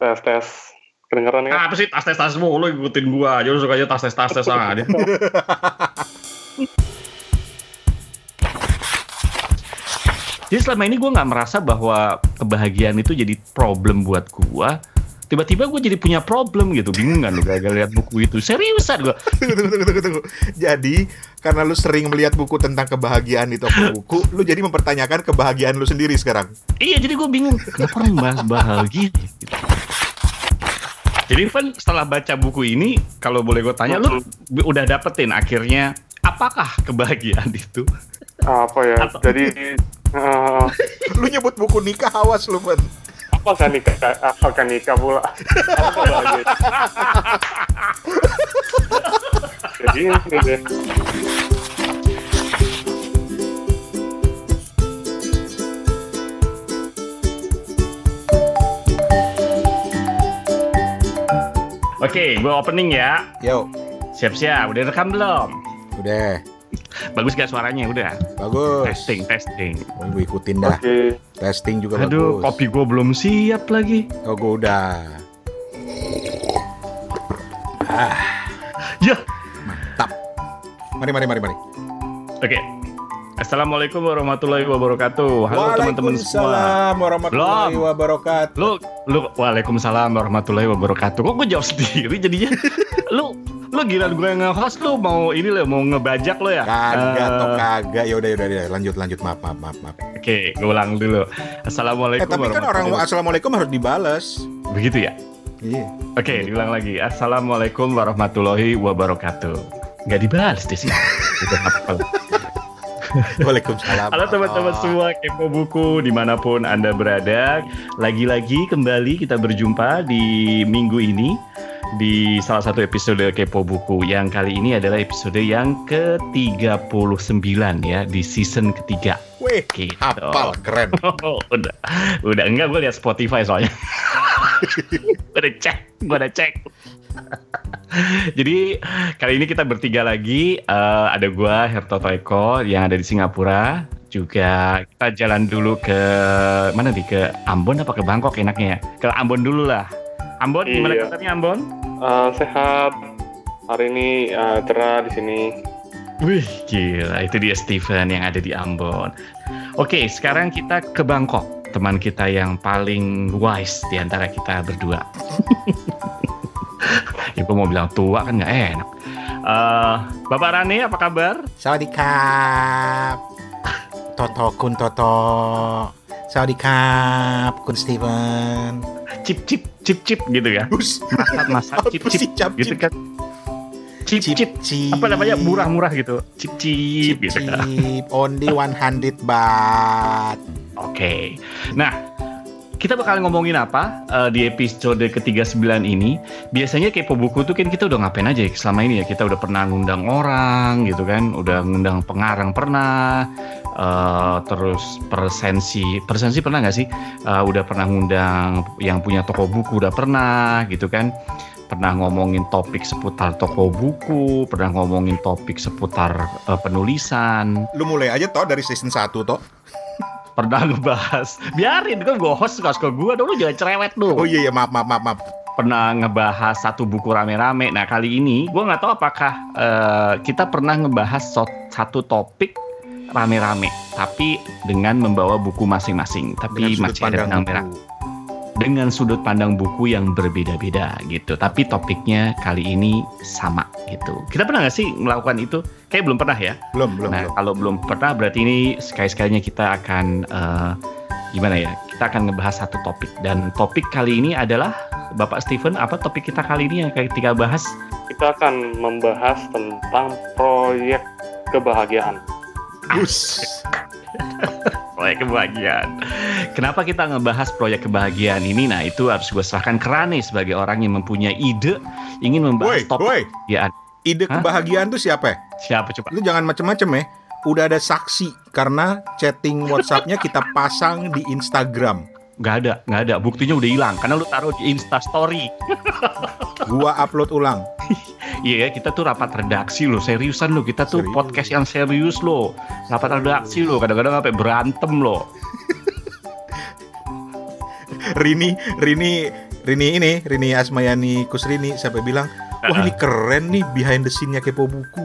tes tes kedengeran ya? Apa sih tas tes tas mulu ikutin gua aja lu sukanya tas tes tas tes aja. Jadi selama ini gua nggak merasa bahwa kebahagiaan itu jadi problem buat gua tiba-tiba gue jadi punya problem gitu. Bingung kan lu gagal lihat buku itu? Seriusan gue tunggu, tunggu, tunggu, tunggu. jadi karena lu sering melihat buku tentang kebahagiaan di toko buku lu jadi mempertanyakan kebahagiaan lu sendiri sekarang? Iya jadi gue bingung kenapa orang bahas bahagia? Gitu. jadi Van setelah baca buku ini kalau boleh gue tanya lu udah dapetin akhirnya apakah kebahagiaan itu? Apa ya? Atau... jadi uh... lu nyebut buku nikah awas lu Van apa kan nikah apa kan nikah pula jadi ini deh Oke, gue opening ya. Yo. Siap-siap, udah rekam belum? Udah. Bagus gak suaranya? Udah. Bagus. Testing, testing. Oh, gue ikutin dah. Okay. Testing juga Aduh, bagus. kopi gue belum siap lagi. Oh, gue udah. Ah. Ya. Mantap. Mari, mari, mari, mari. Oke. Okay. Assalamualaikum warahmatullahi wabarakatuh. Halo teman-teman semua. Waalaikumsalam warahmatullahi wabarakatuh. Lu, lu, waalaikumsalam warahmatullahi wabarakatuh. Kok gue jawab sendiri jadinya? lu, lu gila gue nge-host lu mau ini lo mau ngebajak lo ya? Kagak uh, toh kagak. Ya udah ya udah lanjut lanjut maaf maaf maaf maaf. Oke, okay, gue ulang dulu. Assalamualaikum. Eh, tapi kan orang assalamualaikum harus dibalas. Begitu ya? Iya. Oke, okay, diulang lagi. Assalamualaikum warahmatullahi wabarakatuh. Gak dibalas deh sih. Waalaikumsalam. Halo teman-teman semua kepo buku di mana pun anda berada. Lagi-lagi kembali kita berjumpa di minggu ini di salah satu episode kepo buku yang kali ini adalah episode yang ke-39 ya di season ketiga. Wih, gitu. hafal keren. udah, udah enggak gue lihat Spotify soalnya. udah cek, gue udah cek. Jadi kali ini kita bertiga lagi uh, ada gua Herto Toeko yang ada di Singapura juga kita jalan dulu ke mana nih ke Ambon apa ke Bangkok enaknya ya ke Ambon dulu lah Ambon iya. gimana kabarnya Ambon uh, sehat hari ini uh, cerah di sini Wih gila itu dia Steven yang ada di Ambon Oke sekarang kita ke Bangkok teman kita yang paling wise di antara kita berdua gue mau bilang tua kan nggak enak. Uh, Bapak Rani apa kabar? Sawadikap. Toto kun Toto. Sawadikap kun Steven. Cip cip cip cip gitu ya. Masak masak cip cip, cip gitu kan. Cip cip, cip, cip. apa namanya murah-murah gitu. Cip cip, cip gitu kan. Only 100 baht. Oke. Okay. Nah, kita bakal ngomongin apa uh, di episode ke-39 ini. Biasanya kepo buku tuh kan kita udah ngapain aja ya selama ini ya. Kita udah pernah ngundang orang gitu kan, udah ngundang pengarang pernah, uh, terus persensi, persensi pernah nggak sih? Uh, udah pernah ngundang yang punya toko buku udah pernah gitu kan. Pernah ngomongin topik seputar toko buku, pernah ngomongin topik seputar uh, penulisan. Lu mulai aja toh dari season 1 toh pernah ngebahas biarin kan gue host suka suka gue dong lu jangan cerewet lu oh iya iya maaf maaf maaf, maaf. pernah ngebahas satu buku rame-rame nah kali ini gue nggak tahu apakah uh, kita pernah ngebahas satu topik rame-rame tapi dengan membawa buku masing-masing tapi masih ada benang merah dengan sudut pandang buku yang berbeda-beda gitu. Tapi topiknya kali ini sama gitu. Kita pernah nggak sih melakukan itu? Kayak belum pernah ya? Belum, belum. Nah, belum. kalau belum pernah berarti ini sekali-sekalinya kita akan uh, gimana ya? Kita akan ngebahas satu topik dan topik kali ini adalah Bapak Steven apa topik kita kali ini yang ketika bahas? Kita akan membahas tentang proyek kebahagiaan. Us. proyek kebahagiaan. Kenapa kita ngebahas proyek kebahagiaan ini? Nah itu harus gue serahkan ke Rani sebagai orang yang mempunyai ide ingin membahas woy, topik woy. kebahagiaan. Ide Hah? kebahagiaan tuh siapa? Siapa coba? Lu jangan macem-macem ya. Udah ada saksi karena chatting WhatsAppnya kita pasang di Instagram. Gak ada, gak ada. Buktinya udah hilang karena lu taruh di Insta Story. Gua upload ulang. Iya, yeah, kita tuh rapat redaksi loh, seriusan loh. Kita tuh serius. podcast yang serius loh. Rapat redaksi loh, kadang-kadang sampai berantem loh. Rini, Rini Rini ini, Rini Asmayani Kusrini sampai bilang, wah ini keren nih behind the scene-nya kepo buku.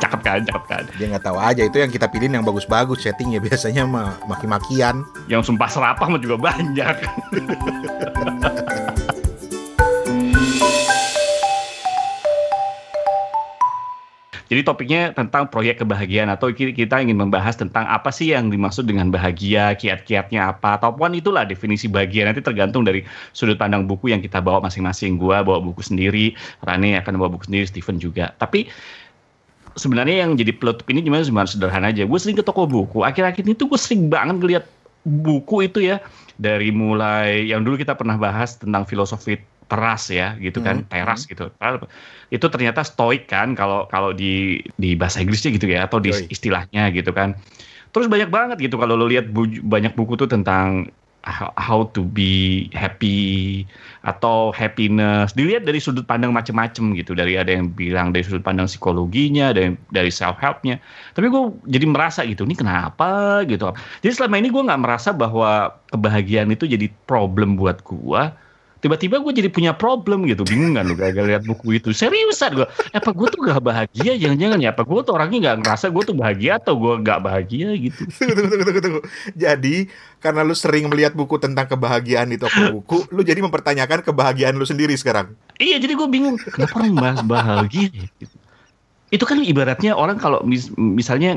Cakep kan, cakep kan. Dia nggak tahu aja itu yang kita pilih yang bagus-bagus settingnya biasanya mah maki-makian. Yang sumpah serapah mah juga banyak. Jadi topiknya tentang proyek kebahagiaan atau kita ingin membahas tentang apa sih yang dimaksud dengan bahagia, kiat-kiatnya apa, ataupun itulah definisi bahagia nanti tergantung dari sudut pandang buku yang kita bawa masing-masing. Gua bawa buku sendiri, Rane akan bawa buku sendiri, Steven juga. Tapi sebenarnya yang jadi penutup ini cuma sebenarnya sederhana aja. Gue sering ke toko buku. Akhir-akhir ini tuh gue sering banget ngeliat buku itu ya dari mulai yang dulu kita pernah bahas tentang filosofi teras ya gitu kan Hmm. teras gitu itu ternyata stoik kan kalau kalau di di bahasa Inggrisnya gitu ya atau di istilahnya gitu kan terus banyak banget gitu kalau lo lihat bu- banyak buku tuh tentang how, to be happy atau happiness. Dilihat dari sudut pandang macem-macem gitu. Dari ada yang bilang dari sudut pandang psikologinya yang dari self helpnya tapi gue jadi merasa gitu ini kenapa? gitu. Jadi selama ini gue nggak merasa bahwa kebahagiaan itu jadi problem buat gue tiba-tiba gue jadi punya problem gitu bingung kan lu gara-gara lihat buku itu seriusan gue apa gue tuh gak bahagia jangan-jangan ya apa gue tuh orangnya nggak ngerasa gue tuh bahagia atau gue nggak bahagia gitu Tunggu, tunggu, tunggu, tunggu. Jadi, karena lu sering melihat buku tentang kebahagiaan di toko buku, lu jadi mempertanyakan kebahagiaan lu sendiri sekarang. iya jadi gue bingung kenapa orang bahas bahagia gitu. itu kan ibaratnya orang kalau mis- misalnya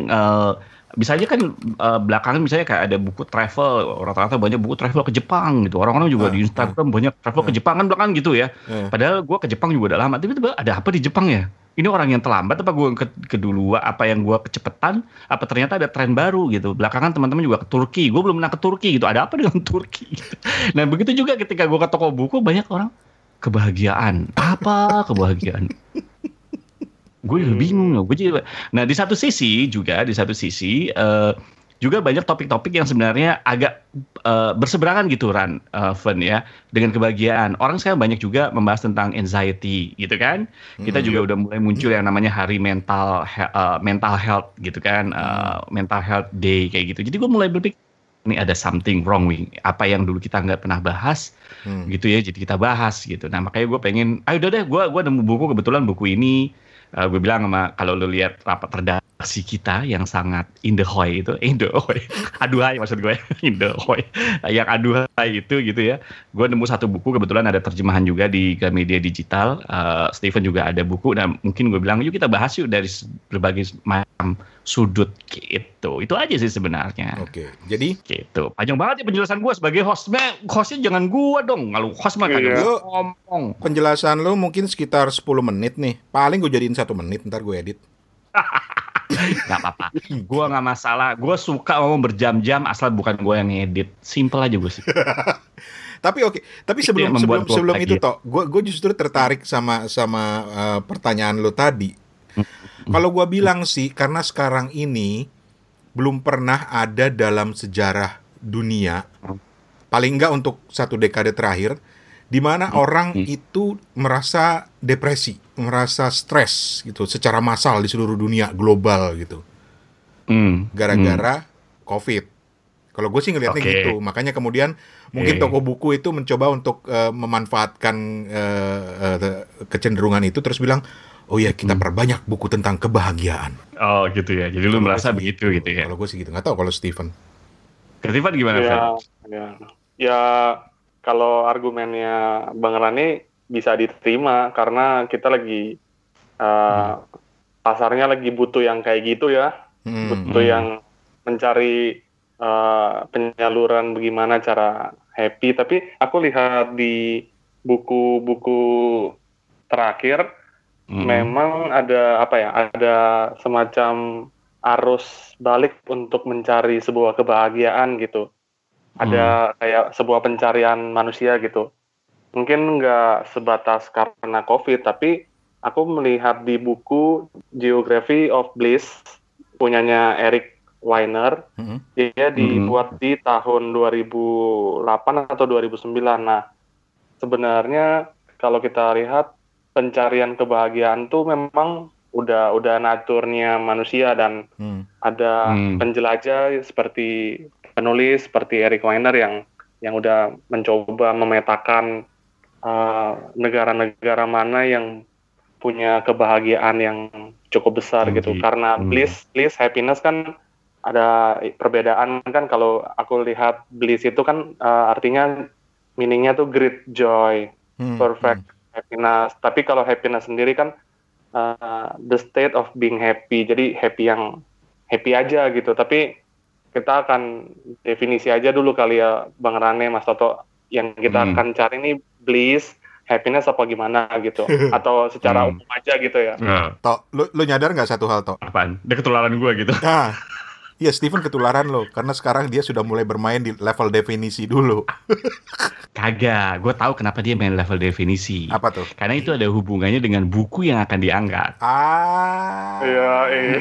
eh, misalnya kan eh, belakangan misalnya kayak ada buku travel rata-rata banyak buku travel ke Jepang gitu orang-orang juga Ah, di Instagram banyak travel ke Jepang kan belakangan gitu ya Eh. Padahal gue ke Jepang juga udah lama. Tiba-tiba ada apa di Jepang ya? Ini orang yang terlambat apa gue ke keduluan? Apa yang gue kecepetan? Apa ternyata ada tren baru gitu? Belakangan teman-teman juga ke Turki. Gue belum pernah ke Turki gitu. Ada apa dengan Turki? Gitu. Nah begitu juga ketika gue ke toko buku banyak orang kebahagiaan. Apa kebahagiaan? Gue juga bingung. Gue juga. Nah di satu sisi juga di satu sisi eh, juga banyak topik-topik yang sebenarnya agak eh, berseberangan gitu Ran, eh, Fen ya dengan kebahagiaan. Orang sekarang banyak juga membahas tentang anxiety gitu kan. Kita Hmm. juga udah mulai muncul yang namanya hari mental eh, mental health gitu kan, eh, mental health day kayak gitu. Jadi gue mulai berpikir ini ada something wrong with apa yang dulu kita nggak pernah bahas Hmm. gitu ya jadi kita bahas gitu nah makanya gue pengen ayo udah deh gue gue nemu buku kebetulan buku ini gue bilang sama kalau lu lihat rapat redaksi kita yang sangat in the hoy itu in the hoy aduhai maksud gue in the hoy yang aduhai itu gitu ya. Gue nemu satu buku kebetulan ada terjemahan juga di Gramedia Digital Eh, Steven juga ada buku. Nah mungkin gue bilang yuk kita bahas yuk dari berbagai macam sudut gitu. Itu aja sih sebenarnya. Oke, jadi gitu. Panjang banget ya penjelasan gue sebagai hostnya hostnya jangan gue dong. Kalau host mah kagak Iya. ngomong. penjelasan lu mungkin sekitar 10 menit nih. Paling gue jadiin satu menit, ntar gue edit. nggak apa-apa. Gue nggak masalah. Gue suka ngomong berjam-jam asal bukan gue yang ngedit. Simple aja gue sih. Tapi oke, tapi Itu sebelum sebelum sebelum itu toh, gue gue justru tertarik sama sama eh, pertanyaan lu tadi. Kalau gue bilang sih, karena sekarang ini belum pernah ada dalam sejarah dunia, paling enggak untuk satu dekade terakhir, di mana orang itu merasa depresi, merasa stres gitu, secara massal di seluruh dunia global gitu, Hmm, gara-gara COVID. Kalau gue sih ngelihatnya Oke. gitu, makanya kemudian mungkin toko buku itu mencoba untuk eh, memanfaatkan eh, eh, kecenderungan itu, terus bilang, oh ya kita perbanyak buku tentang kebahagiaan. oh gitu ya. Jadi lu Kalau merasa begitu gitu. ya? Kalau gue sih gitu, nggak tahu kalau Steven. Ketifan gimana Fred? ya, ya, ya kalau argumennya Bang Rani bisa diterima karena kita lagi uh, pasarnya lagi butuh yang kayak gitu ya, Hmm. butuh Hmm. yang mencari uh, penyaluran bagaimana cara happy. Tapi aku lihat di buku-buku terakhir Mm-mm. memang ada apa ya ada semacam arus balik untuk mencari sebuah kebahagiaan gitu ada kayak sebuah pencarian manusia gitu mungkin nggak sebatas karena covid tapi aku melihat di buku Geography of Bliss punyanya Eric Weiner Hmm. dia dibuat di tahun 2008 atau 2009 nah sebenarnya kalau kita lihat pencarian kebahagiaan tuh memang udah udah naturnya manusia dan Hmm. ada Hmm. penjelajah seperti penulis seperti Eric Weiner yang yang udah mencoba memetakan uh, negara-negara mana yang punya kebahagiaan yang cukup besar Tinggi. gitu. karena Hmm. bliss bliss happiness kan ada perbedaan kan kalau aku lihat bliss itu kan uh, artinya meaningnya tuh great joy Hmm, perfect happiness. Tapi kalau happiness sendiri kan uh, the state of being happy. Jadi happy yang happy aja gitu. Tapi kita akan definisi aja dulu kali ya Bang Rane Mas Toto yang kita Hmm. akan cari ini bliss happiness apa gimana gitu atau secara Hmm. umum aja gitu ya Nah, Tok, lu, lu nyadar nggak satu hal, Tok? apaan? Dia ketularan gue gitu. Nah, iya Steven ketularan lo, karena sekarang dia sudah mulai bermain di level definisi dulu. Kagak, gue tahu kenapa dia main level definisi. Apa tuh? Karena itu ada hubungannya dengan buku yang akan diangkat. Ah. Iya, iya.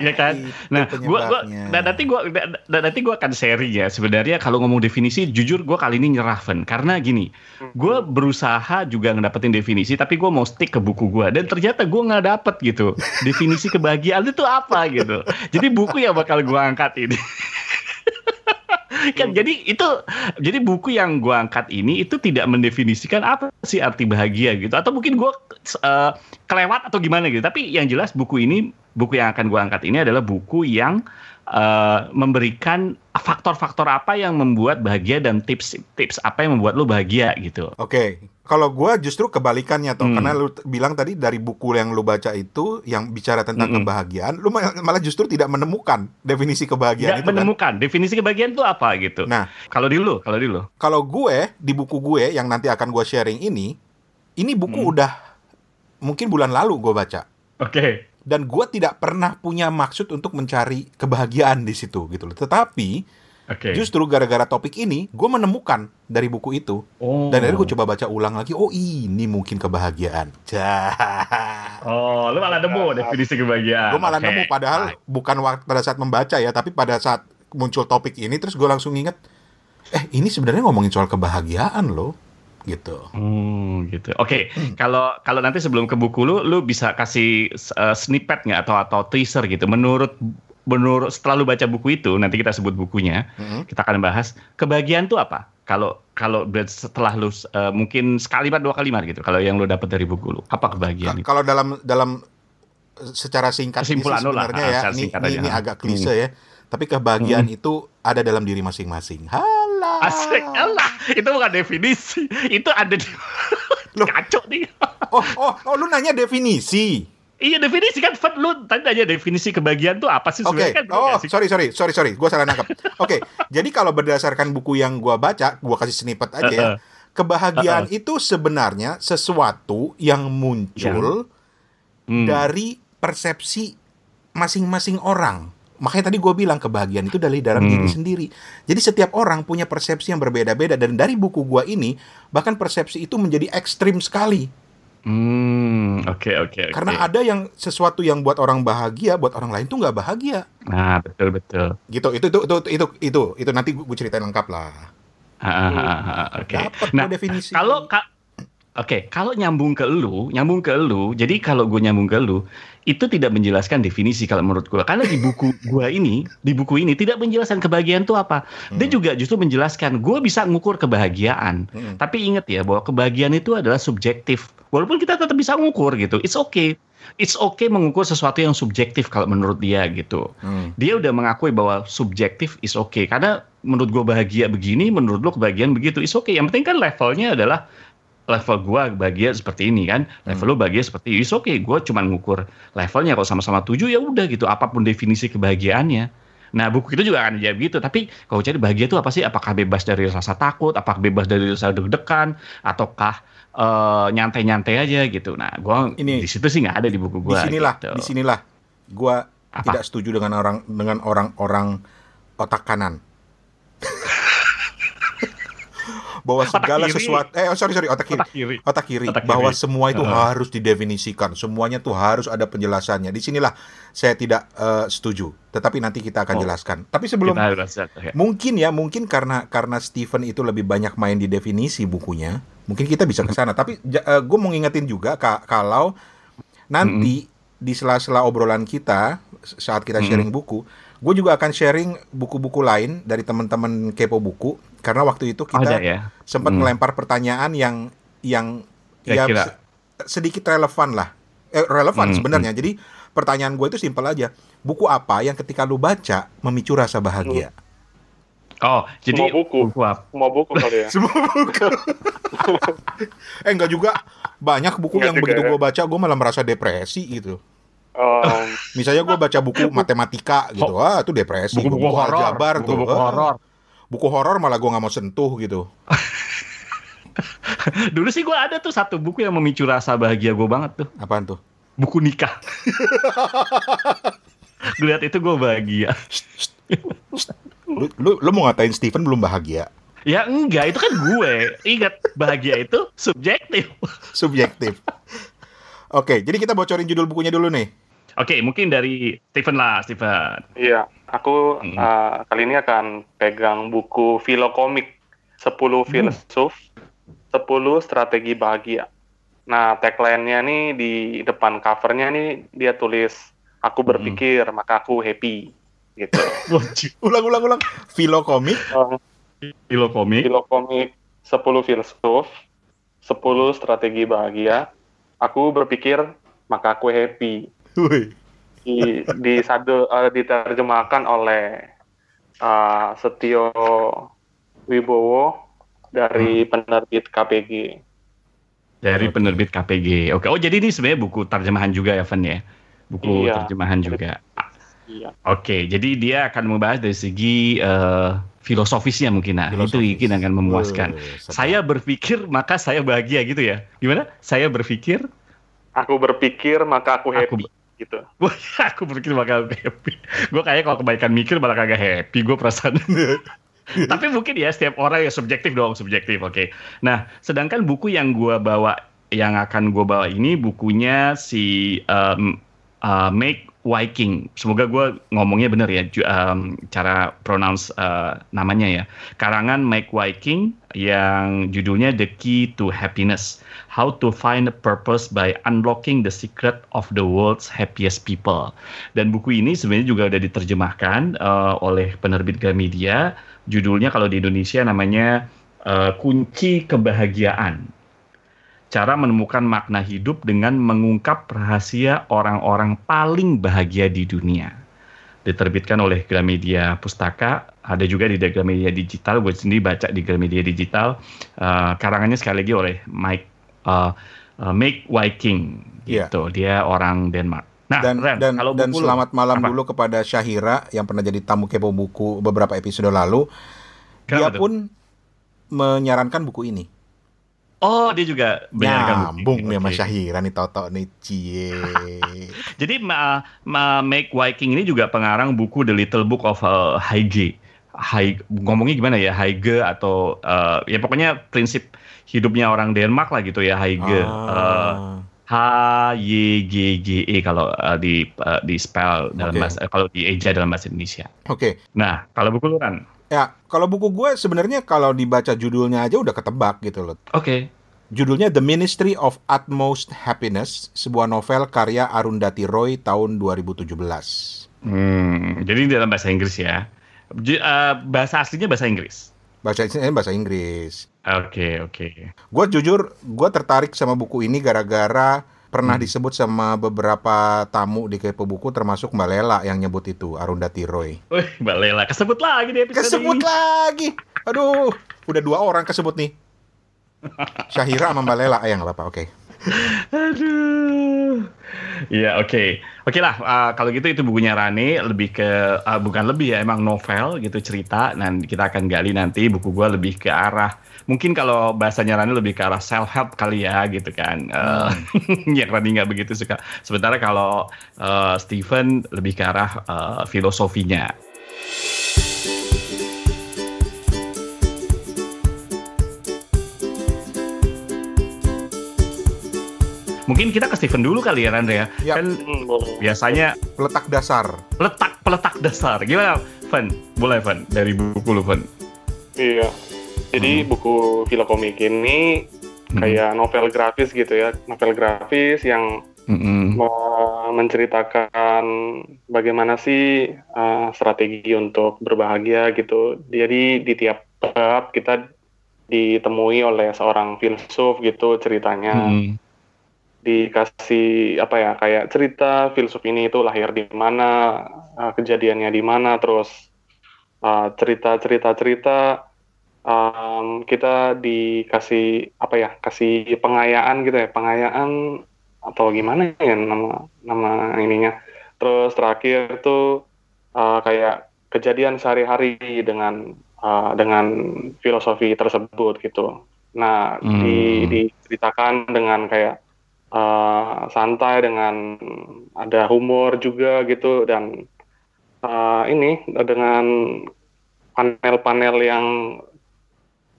Iya kan? Itu Nah, gua gua penyebabnya. dan nanti gua dan dan nanti gua akan sharing ya. Sebenarnya kalau ngomong definisi, jujur gua kali ini nyerah, Ven. Karena gini, gua berusaha juga ngedapetin definisi, tapi gua mau stick ke buku gua dan ternyata gua nggak dapet gitu. Definisi kebahagiaan itu apa gitu. Jadi buku yang bakal gua angkat ini. kan jadi itu jadi buku yang gua angkat ini itu tidak mendefinisikan apa sih arti bahagia gitu atau mungkin gua eh, kelewat atau gimana gitu tapi yang jelas buku ini buku yang akan gua angkat ini adalah buku yang eh, memberikan faktor-faktor apa yang membuat bahagia dan tips-tips apa yang membuat lo bahagia gitu Oke, kalau gua justru kebalikannya toh, Hmm. karena lu t- bilang tadi dari buku yang lu baca itu yang bicara tentang Mm-mm. kebahagiaan, lu ma- malah justru tidak menemukan definisi kebahagiaan Nggak itu kan. menemukan definisi kebahagiaan itu apa gitu Nah, kalau di lu kalau di lu kalau gue di buku gue yang nanti akan gua sharing ini, ini buku Hmm. udah mungkin bulan lalu gue baca. oke dan gue tidak pernah punya maksud untuk mencari kebahagiaan di situ gitu loh. Tetapi oke justru gara-gara topik ini, gue menemukan dari buku itu oh. dan akhirnya gue coba baca ulang lagi. Oh ini mungkin kebahagiaan. Oh lu malah nemu definisi kebahagiaan gue malah Oke. nemu padahal bukan waktu pada saat membaca ya, tapi pada saat muncul topik ini terus gue langsung inget, eh ini sebenarnya ngomongin soal kebahagiaan loh, gitu. Hmm, gitu. Oke, Hmm. kalau kalau nanti sebelum ke buku lu, lu bisa kasih uh, snippet nggak atau atau teaser gitu. Menurut menurut setelah lu baca buku itu, nanti kita sebut bukunya, Mm-mm. kita akan bahas kebahagiaan tuh apa. Kalau kalau setelah lu uh, mungkin sekalimat dua kalimat gitu. Kalau yang lu dapat dari buku lu, apa kebahagiaan? Kalau dalam dalam secara singkat Kesimpulan lah, sebenarnya ah, ya, ini, singkat ini, aja. ini Hmm. agak klise ya. Tapi kebahagiaan itu ada dalam diri masing-masing. Halah. Asik, Allah, itu bukan definisi, itu ada di Loh. kacau nih. Oh, oh, oh, lu nanya definisi. Iya definisi kan, Fat, lu tadi aja definisi kebahagiaan tuh apa sih Oke. sebenarnya kan? Oh, nggak sih? sorry, sorry, sorry, sorry. Gua salah nangkep. Oke. Jadi kalau berdasarkan buku yang gua baca, gua kasih snippet aja ya. Kebahagiaan itu sebenarnya sesuatu yang muncul Hmm. dari persepsi masing-masing orang. Makanya tadi gue bilang kebahagiaan itu dari dalam Hmm. diri sendiri. Jadi setiap orang punya persepsi yang berbeda-beda dan dari buku gua ini bahkan persepsi itu menjadi ekstrim sekali. Hmm, oke oke. Karena ada yang sesuatu yang buat orang bahagia, buat orang lain tuh nggak bahagia. Nah, betul betul. Gitu. Itu itu itu itu itu, itu nanti gue ceritain lengkap lah. Ah, ah, ah, Oke. Dapat Nah, definisi. kalau ka- Oke, kalau nyambung ke lu, nyambung ke lu, jadi kalau gue nyambung ke lu, itu tidak menjelaskan definisi kalau menurut gue. Karena di buku gue ini, di buku ini tidak menjelaskan kebahagiaan itu apa. Dia Hmm. juga justru menjelaskan, gue bisa ngukur kebahagiaan. Hmm. Tapi ingat ya bahwa kebahagiaan itu adalah subjektif. Walaupun kita tetap bisa ngukur gitu, it's okay. It's okay mengukur sesuatu yang subjektif kalau menurut dia gitu. Hmm. Dia udah mengakui bahwa subjektif is okay. Karena menurut gue bahagia begini, menurut lo kebahagiaan begitu, is okay. Yang penting kan levelnya adalah level gue bahagia seperti ini kan, level lo bahagia seperti ini, is okay. Gue cuma ngukur levelnya kalau sama-sama tujuh ya udah gitu. Apa pun definisi kebahagiaannya. Nah buku itu juga akan jawab gitu. Tapi kalau cari bahagia itu apa sih? Apakah bebas dari rasa takut? Apakah bebas dari rasa deg-degan? Ataukah eh, nyantai-nyantai aja gitu? Nah, gue Ini- di situ sih nggak ada di buku gue. Di sinilah, gitu. di sinilah gua Apa? tidak setuju dengan orang dengan orang-orang otak kanan. bahwa Otak segala kiri. sesuatu eh oh, sorry sorry otak kiri Otak kiri. otak kiri Otak bahwa kiri. semua itu Heeh. harus didefinisikan semuanya tuh harus ada penjelasannya di sinilah saya tidak eh, setuju tetapi nanti kita akan Oh. jelaskan tapi sebelum oke. mungkin ya mungkin karena karena Stephen itu lebih banyak main di definisi bukunya mungkin kita bisa ke sana tapi gue mau ngingetin juga ka- kalau nanti di sela-sela obrolan kita saat kita Hmm. sharing buku, gue juga akan sharing buku-buku lain dari teman-teman kepo buku karena waktu itu kita Ada ya. sempat Hmm. ngelempar pertanyaan yang yang ya Kira-kira. se- sedikit relevan lah. Eh, relevan Hmm, sebenarnya. Jadi pertanyaan gue itu simpel aja. Buku apa yang ketika lu baca memicu rasa bahagia? Oh, jadi Semua buku. apa? Semua buku kali ya. Semua buku. eh enggak juga banyak buku Enggak yang juga begitu ya. gue baca gue malah merasa depresi gitu. Um, Misalnya gue baca buku matematika gitu, ah itu depresi. Buku-buku horor. aljabar tuh, Buku-buku ah. horor. Buku horor malah gue nggak mau sentuh gitu. Dulu sih gue ada tuh satu buku yang memicu rasa bahagia gue banget tuh. Apaan tuh? Buku nikah. gue lihat itu gue bahagia. Lu, lu, lu mau ngatain Steven belum bahagia? Ya enggak, itu kan gue. Ingat, bahagia itu subjektif. Subjektif. Oke, jadi kita bocorin judul bukunya dulu nih. Oke, mungkin dari Stephen lah, Stephen. Iya, aku Hmm. uh, kali ini akan pegang buku filokomik 10 filsuf, 10 strategi bahagia. Nah, tagline-nya nih di depan covernya nih dia tulis aku berpikir maka aku happy gitu. Ulang, ulang, ulang. Filokomik. Filo komik. filokomik 10 filsuf, 10 strategi bahagia. Aku berpikir maka aku happy. Wih. Di di sadu eh, diterjemahkan oleh uh, Setio Wibowo dari penerbit KPG. Dari penerbit KPG. Oke, oh jadi ini sebenarnya buku terjemahan juga ya, Van ya? Buku Iya. terjemahan juga. Iya. Oke, jadi dia akan membahas dari segi eh, filosofisnya mungkin. Nah, itu Filosofis. mungkin akan memuaskan. Sedap. Saya berpikir maka saya bahagia gitu ya. Gimana? Saya berpikir, Aku berpikir maka aku Aku happy gitu. wah aku berpikir bakal happy. Gue kayaknya kalau kebaikan mikir malah kagak happy gue perasaan. Tapi mungkin ya setiap orang ya subjektif dong, subjektif. Oke. Nah, sedangkan buku yang gua bawa yang akan gue bawa ini bukunya si um, uh, Make Viking. Semoga gue ngomongnya bener ya um, cara pronounce uh, namanya ya. Karangan Make Viking yang judulnya The Key to Happiness. How to Find a Purpose by Unlocking the Secret of the World's Happiest People. Dan buku ini sebenarnya juga udah diterjemahkan uh, oleh penerbit Gramedia. Judulnya kalau di Indonesia namanya uh, Kunci Kebahagiaan. Cara menemukan makna hidup dengan mengungkap rahasia orang-orang paling bahagia di dunia. Diterbitkan oleh Gramedia Pustaka, ada juga di Gramedia Digital, gue sendiri baca di Gramedia Digital. Uh, karangannya sekali lagi oleh Mike uh, uh, Make Viking, Iya. gitu. Dia orang Denmark. Nah, dan Ren, dan kalau dan buku selamat malam apa? dulu kepada Syahira yang pernah jadi tamu kepo buku beberapa episode lalu. Dia Kenapa tuh? pun menyarankan buku ini. Oh, dia juga Nyambung sama Oke. Syahira nih Toto nih cie. Jadi ma, ma, Make Viking ini juga pengarang buku The Little Book of uh, Heige. Hai, ngomongnya gimana ya Heige atau uh, ya pokoknya prinsip hidupnya orang Denmark lah gitu ya. Uh, Ah. H Y G G E kalau uh, di uh, di spell dalam Oke. bahasa kalau di eja dalam bahasa Indonesia. Oke. Nah, kalau buku lu kan. Ya, kalau buku gue sebenarnya kalau dibaca judulnya aja udah ketebak gitu loh. Oke. Judulnya The Ministry of Utmost Happiness, sebuah novel karya Arundhati Roy tahun 2017. Hmm, jadi dalam bahasa Inggris ya. J- uh, bahasa aslinya bahasa Inggris. Bahasa ini bahasa Inggris. Oke, oke. Gue jujur, gue tertarik sama buku ini gara-gara pernah disebut sama beberapa tamu di Kepo Buku termasuk Mbak Lela yang nyebut itu Arundhati Roy. Wih, Mbak Lela kesebut lagi di episode Kesebut ini. lagi. Aduh, udah dua orang kesebut nih. Syahira sama Mbak Lela, ah, ya nggak apa-apa. Oke. Aduh. Iya, oke. Oke lah, uh, kalau gitu itu bukunya Rane lebih ke uh, bukan lebih ya, emang novel gitu cerita. Dan kita akan gali nanti buku gua lebih ke arah mungkin kalau bahasanya Rani lebih ke arah self help kali ya gitu kan. Uh, yang Rani nggak begitu suka. Sementara kalau uh, Steven lebih ke arah uh, filosofinya. Mungkin kita ke Steven dulu kali ya Randre ya. Ya. Kan Hmm, biasanya Letak dasar. letak peletak dasar. Gimana, Van? Boleh, Van? Dari buku lu, Van. Iya. Jadi buku filokomik ini Hmm. kayak novel grafis gitu ya, novel grafis yang uh, menceritakan bagaimana sih uh, strategi untuk berbahagia gitu. Jadi di tiap bab kita ditemui oleh seorang filsuf gitu ceritanya. Hmm. Dikasih apa ya kayak cerita filsuf ini itu lahir di mana, uh, kejadiannya di mana, terus uh, cerita-cerita-cerita um, kita dikasih apa ya kasih pengayaan gitu ya pengayaan atau gimana ya nama nama ininya terus terakhir tuh uh, kayak kejadian sehari-hari dengan uh, dengan filosofi tersebut gitu nah Hmm. di diceritakan dengan kayak uh, santai dengan ada humor juga gitu dan uh, ini dengan panel-panel yang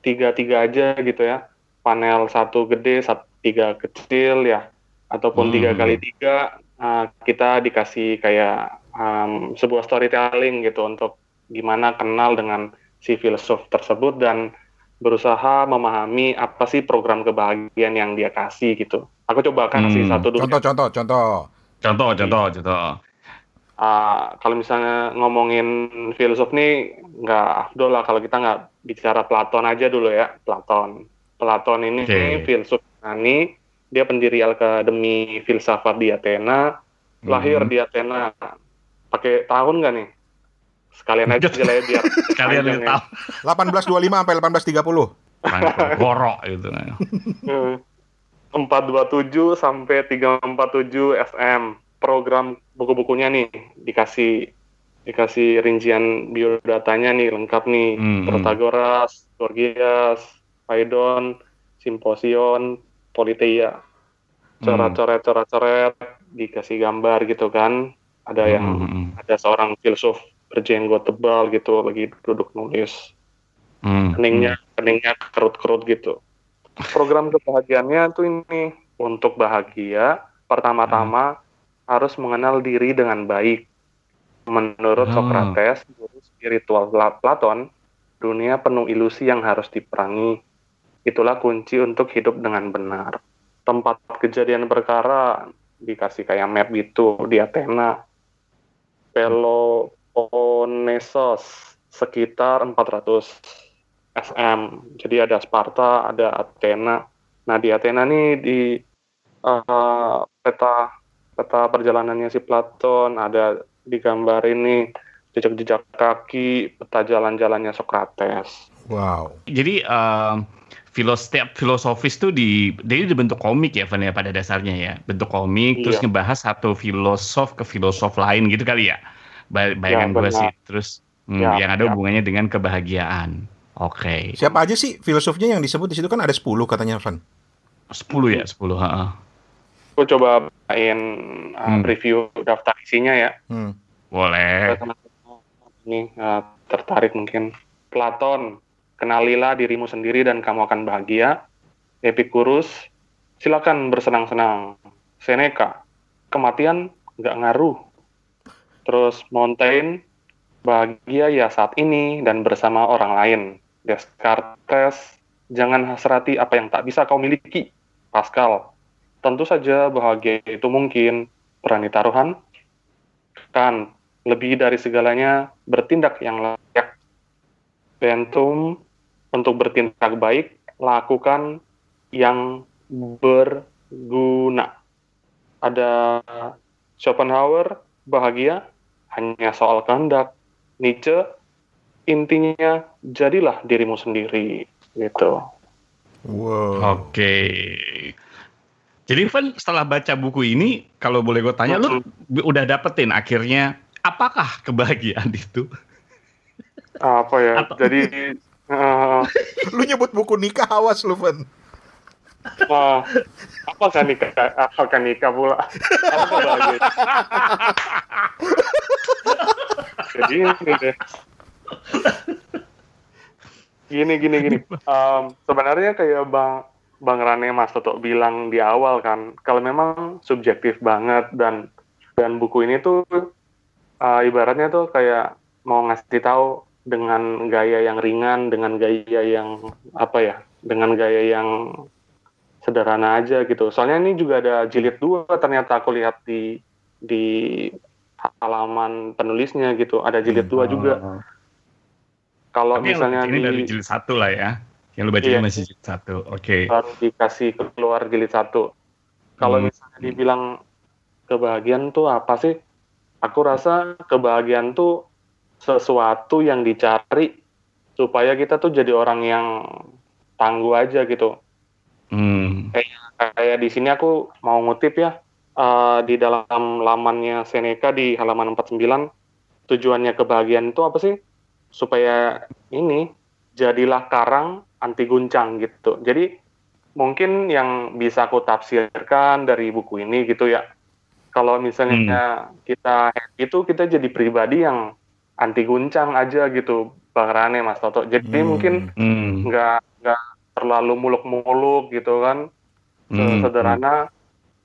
tiga-tiga aja gitu ya panel satu gede satu tiga kecil ya ataupun Hmm. tiga kali tiga uh, kita dikasih kayak um, sebuah storytelling gitu untuk gimana kenal dengan si filsuf tersebut dan berusaha memahami apa sih program kebahagiaan yang dia kasih gitu aku coba kasih Hmm. satu dulu Contoh, contoh, contoh. Contoh, contoh, contoh. Ah, kalau misalnya ngomongin filsuf nih nggak afdol lah kalau kita nggak bicara Platon aja dulu ya Platon Platon ini Oke. filsuf Yunani dia pendiri Akademi Filsafat di Athena lahir Mhm. di Athena pakai tahun nggak nih sekalian aja lah ya biar Kalian panjang yang ya. tahu 1825 sampai 1830. gorok gitu. Hmm. 427 sampai 347 SM program buku-bukunya nih dikasih dikasih rincian biodatanya nih lengkap nih. Hmm, Protagoras, Gorgias, Phaedon, Simposion, Politeia Hmm. coret-coret coret-coret dikasih gambar gitu kan. Ada yang Hmm, ada seorang filsuf berjenggot tebal gitu lagi duduk nulis. Hmm, keningnya keningnya kerut-kerut gitu. Program kebahagiaannya tuh ini untuk bahagia pertama-tama harus mengenal diri dengan baik. Menurut Ah. Socrates, guru spiritual Pla- Platon, dunia penuh ilusi yang harus diperangi. Itulah kunci untuk hidup dengan benar. Tempat kejadian perkara dikasih kayak map gitu di Athena. Peloponnesos sekitar 400 SM. Jadi ada Sparta, ada Athena. Nah di Athena nih di eh, peta peta perjalanannya si Platon ada digambar ini jejak-jejak kaki, peta jalan-jalannya Socrates. Wow. Jadi em, filos setiap filosofis tuh di jadi dibentuk komik ya Van ya pada dasarnya ya bentuk komik terus Iya. ngebahas satu filosof ke filosof lain gitu kali ya Ba- bayangan gue benar. sih terus hmm, Ya, yang ada ya. hubungannya dengan kebahagiaan oke Siapa aja sih filosofnya yang disebut di situ kan ada 10 katanya Van. 10 ya 10 heeh. Aku coba main uh, Hmm. review daftar isinya ya. Hmm. boleh ini uh, tertarik mungkin. Platon, kenalilah dirimu sendiri dan kamu akan bahagia. Epicurus, silakan bersenang-senang. Seneca, kematian nggak ngaruh. Terus Montaigne, bahagia ya saat ini dan bersama orang lain. Descartes, jangan hasrati apa yang tak bisa kau miliki. Pascal, tentu saja bahagia itu mungkin. Berani taruhan? Kant, lebih dari segalanya bertindak yang layak. Bentum, untuk bertindak baik, lakukan yang berguna. Ada Schopenhauer, bahagia hanya soal kehendak. Nietzsche, intinya jadilah dirimu sendiri. Gitu. Wow. oke jadi Van setelah baca buku ini kalau boleh gue tanya lu b- udah dapetin akhirnya apakah kebahagiaan itu Apa ya? Atau- Jadi eh, Lu nyebut buku nikah awas lu Van. Wah, apa kan nikah? Apa kan nikah pula? Apa kebahagiaan? Jadi ini deh. Gini gini gini. Em, sebenarnya kayak bang Bang Rane Mas Toto bilang di awal kan, kalau memang subjektif banget dan dan buku ini tuh eh, ibaratnya tuh kayak mau ngasih tahu dengan gaya yang ringan, dengan gaya yang apa ya, dengan gaya yang sederhana aja gitu. Soalnya ini juga ada jilid dua ternyata aku lihat di di halaman penulisnya gitu. Ada jilid dua juga. Kalau Tapi misalnya lu bacain dari di, jilid satu lah ya. Yang lu baca Iya. masih jilid satu. Oke. baru dikasih keluar jilid satu. Kalau Hmm. misalnya dibilang kebahagiaan tuh apa sih? Aku rasa kebahagiaan tuh sesuatu yang dicari supaya kita tuh jadi orang yang tangguh aja gitu. Hmm. Kayak di sini aku mau ngutip ya eh, di dalam lamannya Seneca di halaman 49 tujuannya kebahagiaan itu apa sih? Supaya ini jadilah karang anti guncang gitu. Jadi mungkin yang bisa aku tafsirkan dari buku ini gitu ya. Kalau misalnya kita happy itu kita jadi pribadi yang anti guncang aja gitu, Bang Rane, Mas Toto. Jadi Hmm. mungkin Hmm. nggak nggak terlalu muluk-muluk gitu kan Hmm. sederhana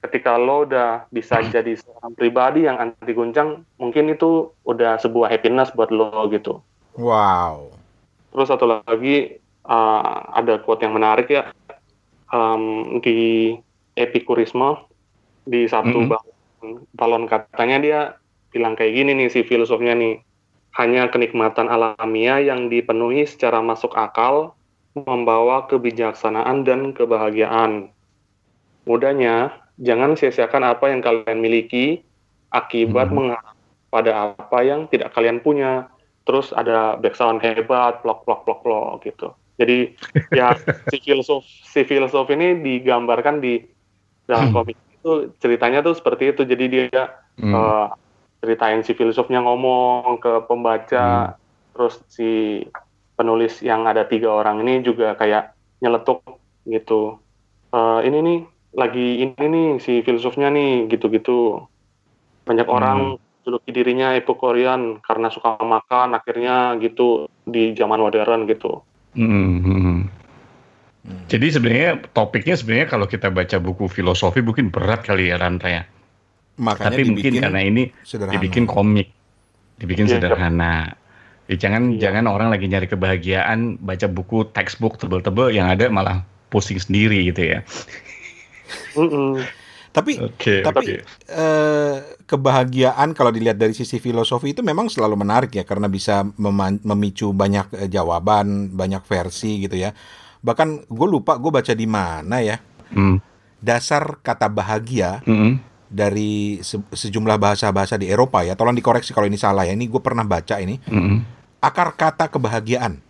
ketika lo udah bisa jadi seorang pribadi yang anti guncang mungkin itu udah sebuah happiness buat lo gitu Wow. terus satu lagi uh, ada quote yang menarik ya um, di epikurisme di satu Mhm. balon, balon katanya dia bilang kayak gini nih si filosofnya nih hanya kenikmatan alamiah yang dipenuhi secara masuk akal membawa kebijaksanaan dan kebahagiaan. Mudahnya, jangan sia-siakan apa yang kalian miliki akibat Hmm. mengharap pada apa yang tidak kalian punya. Terus ada background hebat, plok plok plok plok gitu. Jadi ya si filosof si filosof ini digambarkan di dalam Hmm. komik itu ceritanya tuh seperti itu. Jadi dia Hmm. eh, ceritain si filosofnya ngomong ke pembaca, terus si penulis yang ada tiga orang ini juga kayak nyeletuk gitu. Eh, ini nih lagi ini nih si filosofnya nih gitu-gitu. Banyak orang juluki dirinya epikurian karena suka makan, akhirnya gitu di zaman modern gitu. Hmm, hmm. Hmm. Jadi sebenarnya topiknya sebenarnya kalau kita baca buku filosofi mungkin berat kali ya Ranta ya. Makanya Tapi mungkin karena ini sederhana. dibikin komik, dibikin Iya. sederhana. Jadi jangan Iya. jangan orang lagi nyari kebahagiaan baca buku textbook tebel-tebel yang ada malah pusing sendiri gitu ya. Mm-mm. Tapi Oke, Tapi- oke. eh, kebahagiaan kalau dilihat dari sisi filosofi itu memang selalu menarik ya karena bisa memicu banyak eh, jawaban, banyak versi gitu ya. Bahkan gue lupa gue baca di mana ya Hmm, dasar kata bahagia hmm, dari se- sejumlah bahasa-bahasa di Eropa ya. Tolong dikoreksi kalau ini salah ya. Ini gue pernah baca ini hmm. akar kata kebahagiaan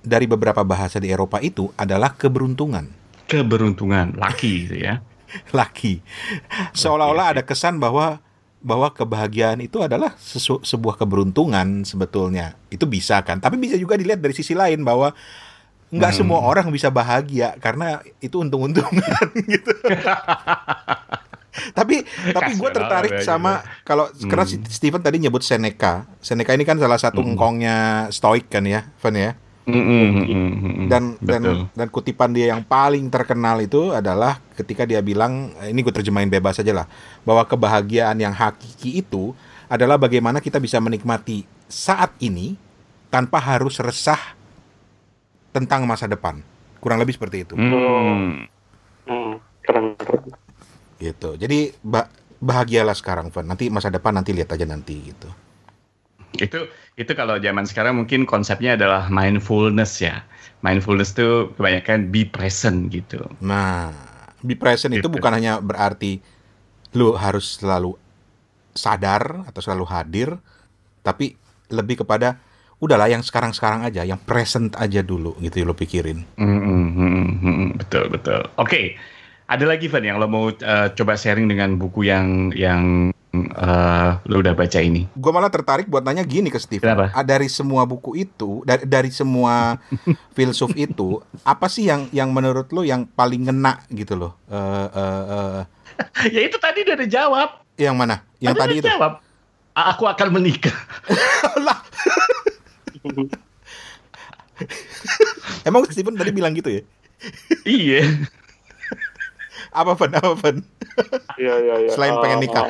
dari beberapa bahasa di Eropa itu adalah keberuntungan. Keberuntungan, laki gitu ya. laki. Seolah-olah ada kesan bahwa bahwa kebahagiaan itu adalah sesu- sebuah keberuntungan sebetulnya. Itu bisa kan? Tapi bisa juga dilihat dari sisi lain bahwa nggak Hmm. semua orang bisa bahagia karena itu untung-untungan gitu. tapi tapi gue tertarik ya, sama kalau karena Hmm. si Steven tadi nyebut Seneca. Seneca ini kan salah satu Hmm. engkongnya Stoik kan ya, Van ya. Hmm, hmm, hmm, hmm, hmm. dan Betul. dan dan kutipan dia yang paling terkenal itu adalah ketika dia bilang ini gue terjemahin bebas aja lah bahwa kebahagiaan yang hakiki itu adalah bagaimana kita bisa menikmati saat ini tanpa harus resah tentang masa depan kurang lebih seperti itu Hmm. Mm, keren, keren. gitu jadi ba- bahagialah sekarang Van nanti masa depan nanti lihat aja nanti gitu Itu itu kalau zaman sekarang mungkin konsepnya adalah mindfulness ya. Mindfulness itu kebanyakan be present gitu. Nah, be present itu Gitu. bukan hanya berarti lu harus selalu sadar atau selalu hadir, tapi lebih kepada udahlah yang sekarang-sekarang aja, yang present aja dulu gitu lo pikirin. Hmm, hmm, betul betul. Oke, ada lagi Van yang lo mau eh, coba sharing dengan buku yang yang eh, lo udah baca ini? Gue malah tertarik buat nanya gini ke Steve. Kenapa? Ah, Dari semua buku itu, dari, dari semua filsuf itu, apa sih yang yang menurut lo yang paling ngena gitu loh? Eh, eh, eh, ya itu tadi udah ada jawab. yang mana? Yang tadi udah itu? jawab. Aku akan menikah. lah. Emang Steven tadi bilang gitu ya? iya. Apa Van? Apa Van? Iya, iya, iya. Selain pengen Eh, nikah.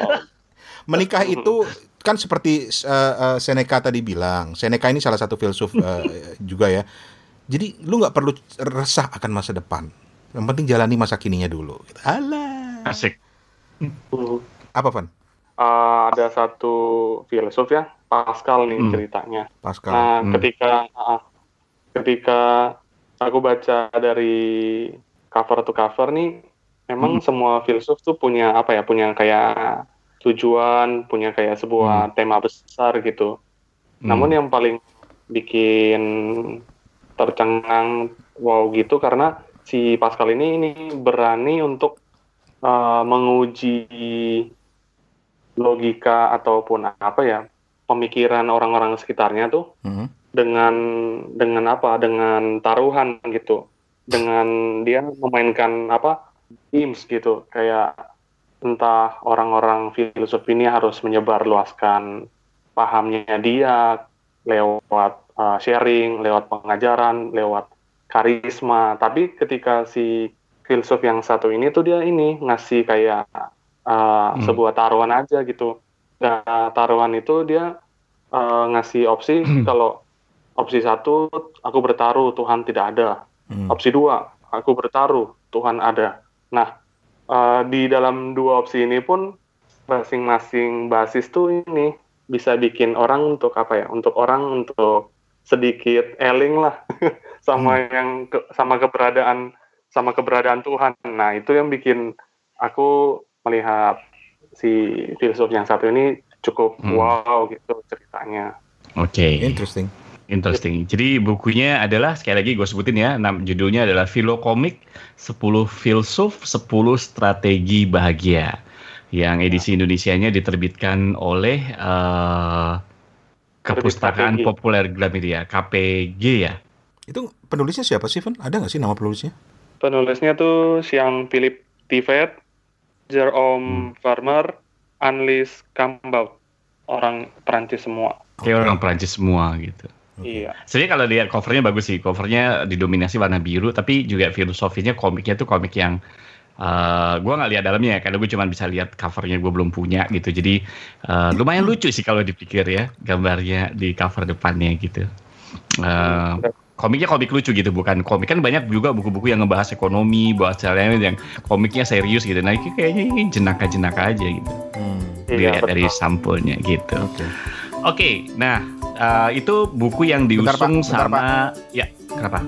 Menikah itu kan seperti eh, eh, Seneca tadi bilang. Seneca ini salah satu filsuf eh, juga ya. Jadi lu nggak perlu resah akan masa depan. Yang penting jalani masa kininya dulu. Alah. Asik. Apa Van? uh, ada satu filsuf ya, Pascal nih Hmm. ceritanya. Pascal. Nah, Hmm. ketika uh, ketika aku baca dari cover to cover nih, memang Hmm. semua filsuf tuh punya apa ya, punya kayak tujuan, punya kayak sebuah tema besar gitu. Hmm. Namun yang paling bikin tercengang wow gitu karena si Pascal ini ini berani untuk uh, menguji logika ataupun apa ya pemikiran orang-orang sekitarnya tuh Mhm. dengan dengan apa dengan taruhan gitu dengan dia memainkan apa games gitu. Kayak entah orang-orang filsuf ini harus menyebarluaskan pahamnya dia lewat uh, sharing lewat pengajaran lewat karisma. Tapi ketika si filsuf yang satu ini tuh dia ini ngasih kayak uh, Hmm. sebuah taruhan aja gitu. Nah taruhan itu dia uh, ngasih opsi kalau opsi satu aku bertaruh Tuhan tidak ada. Hmm. opsi dua aku bertaruh Tuhan ada nah eh, di dalam dua opsi ini pun masing-masing basis tuh ini bisa bikin orang untuk apa ya untuk orang untuk sedikit eling lah sama yang ke- sama keberadaan sama keberadaan Tuhan nah itu yang bikin aku melihat si filsuf yang satu ini cukup Hmm. wow gitu ceritanya Oke. Interesting. Interesting. Jadi bukunya adalah sekali lagi gue sebutin ya, nam judulnya adalah Filokomik 10 Filsuf 10 Strategi Bahagia. Yang edisi Indonesianya diterbitkan oleh eh, Kepustakaan KPG. Populer Gramedia, KPG ya. Itu penulisnya siapa sih, Van? Ada nggak sih nama penulisnya? Penulisnya tuh siang Philip Tivet, Jerome Farmer, Annelies Cambaut. Orang Perancis semua. Kayak orang Perancis semua gitu. Iya. Sebenarnya kalau lihat covernya bagus sih, covernya didominasi warna biru, tapi juga filosofinya komiknya tuh komik yang eh gue nggak lihat dalamnya ya, karena gue cuma bisa lihat covernya gue belum punya gitu. Jadi eh, lumayan lucu sih kalau dipikir ya gambarnya di cover depannya gitu. Eh, komiknya komik lucu gitu, bukan komik kan banyak juga buku-buku yang ngebahas ekonomi, bahas lain yang komiknya serius gitu. Nah ini kayaknya ini jenaka-jenaka aja gitu. Hmm. Dilihat Iya, dari sampulnya gitu. Oke. Oke, nah eh, itu buku yang Bentar, Pak. diusung Bentar, sama ya kenapa?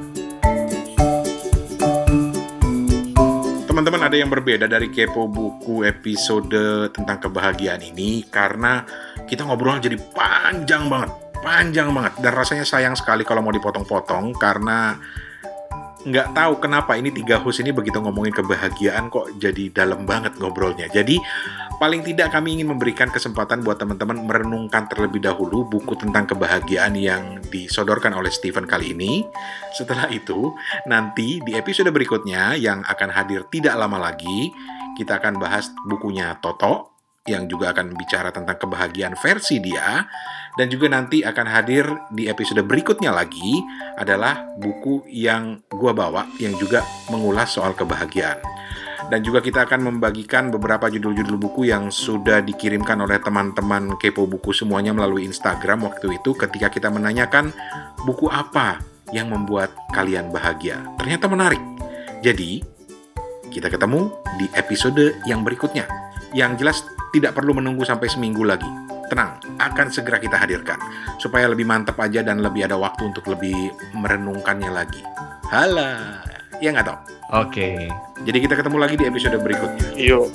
Teman-teman ada yang berbeda dari kepo buku episode tentang kebahagiaan ini karena kita ngobrol jadi panjang banget, panjang banget dan rasanya sayang sekali kalau mau dipotong-potong karena nggak tahu kenapa ini tiga host ini begitu ngomongin kebahagiaan kok jadi dalam banget ngobrolnya. Jadi paling tidak kami ingin memberikan kesempatan buat teman-teman merenungkan terlebih dahulu buku tentang kebahagiaan yang disodorkan oleh Stephen kali ini. Setelah itu, nanti di episode berikutnya yang akan hadir tidak lama lagi, kita akan bahas bukunya Toto yang juga akan bicara tentang kebahagiaan versi dia dan juga nanti akan hadir di episode berikutnya lagi adalah buku yang gua bawa yang juga mengulas soal kebahagiaan. Dan juga kita akan membagikan beberapa judul-judul buku yang sudah dikirimkan oleh teman-teman kepo buku semuanya melalui Instagram waktu itu ketika kita menanyakan buku apa yang membuat kalian bahagia. Ternyata menarik. Jadi, kita ketemu di episode yang berikutnya. Yang jelas tidak perlu menunggu sampai seminggu lagi. Tenang, akan segera kita hadirkan. Supaya lebih mantap aja dan lebih ada waktu untuk lebih merenungkannya lagi. Halah, ya nggak tau. Oke. Jadi kita ketemu lagi di episode berikutnya. Yuk.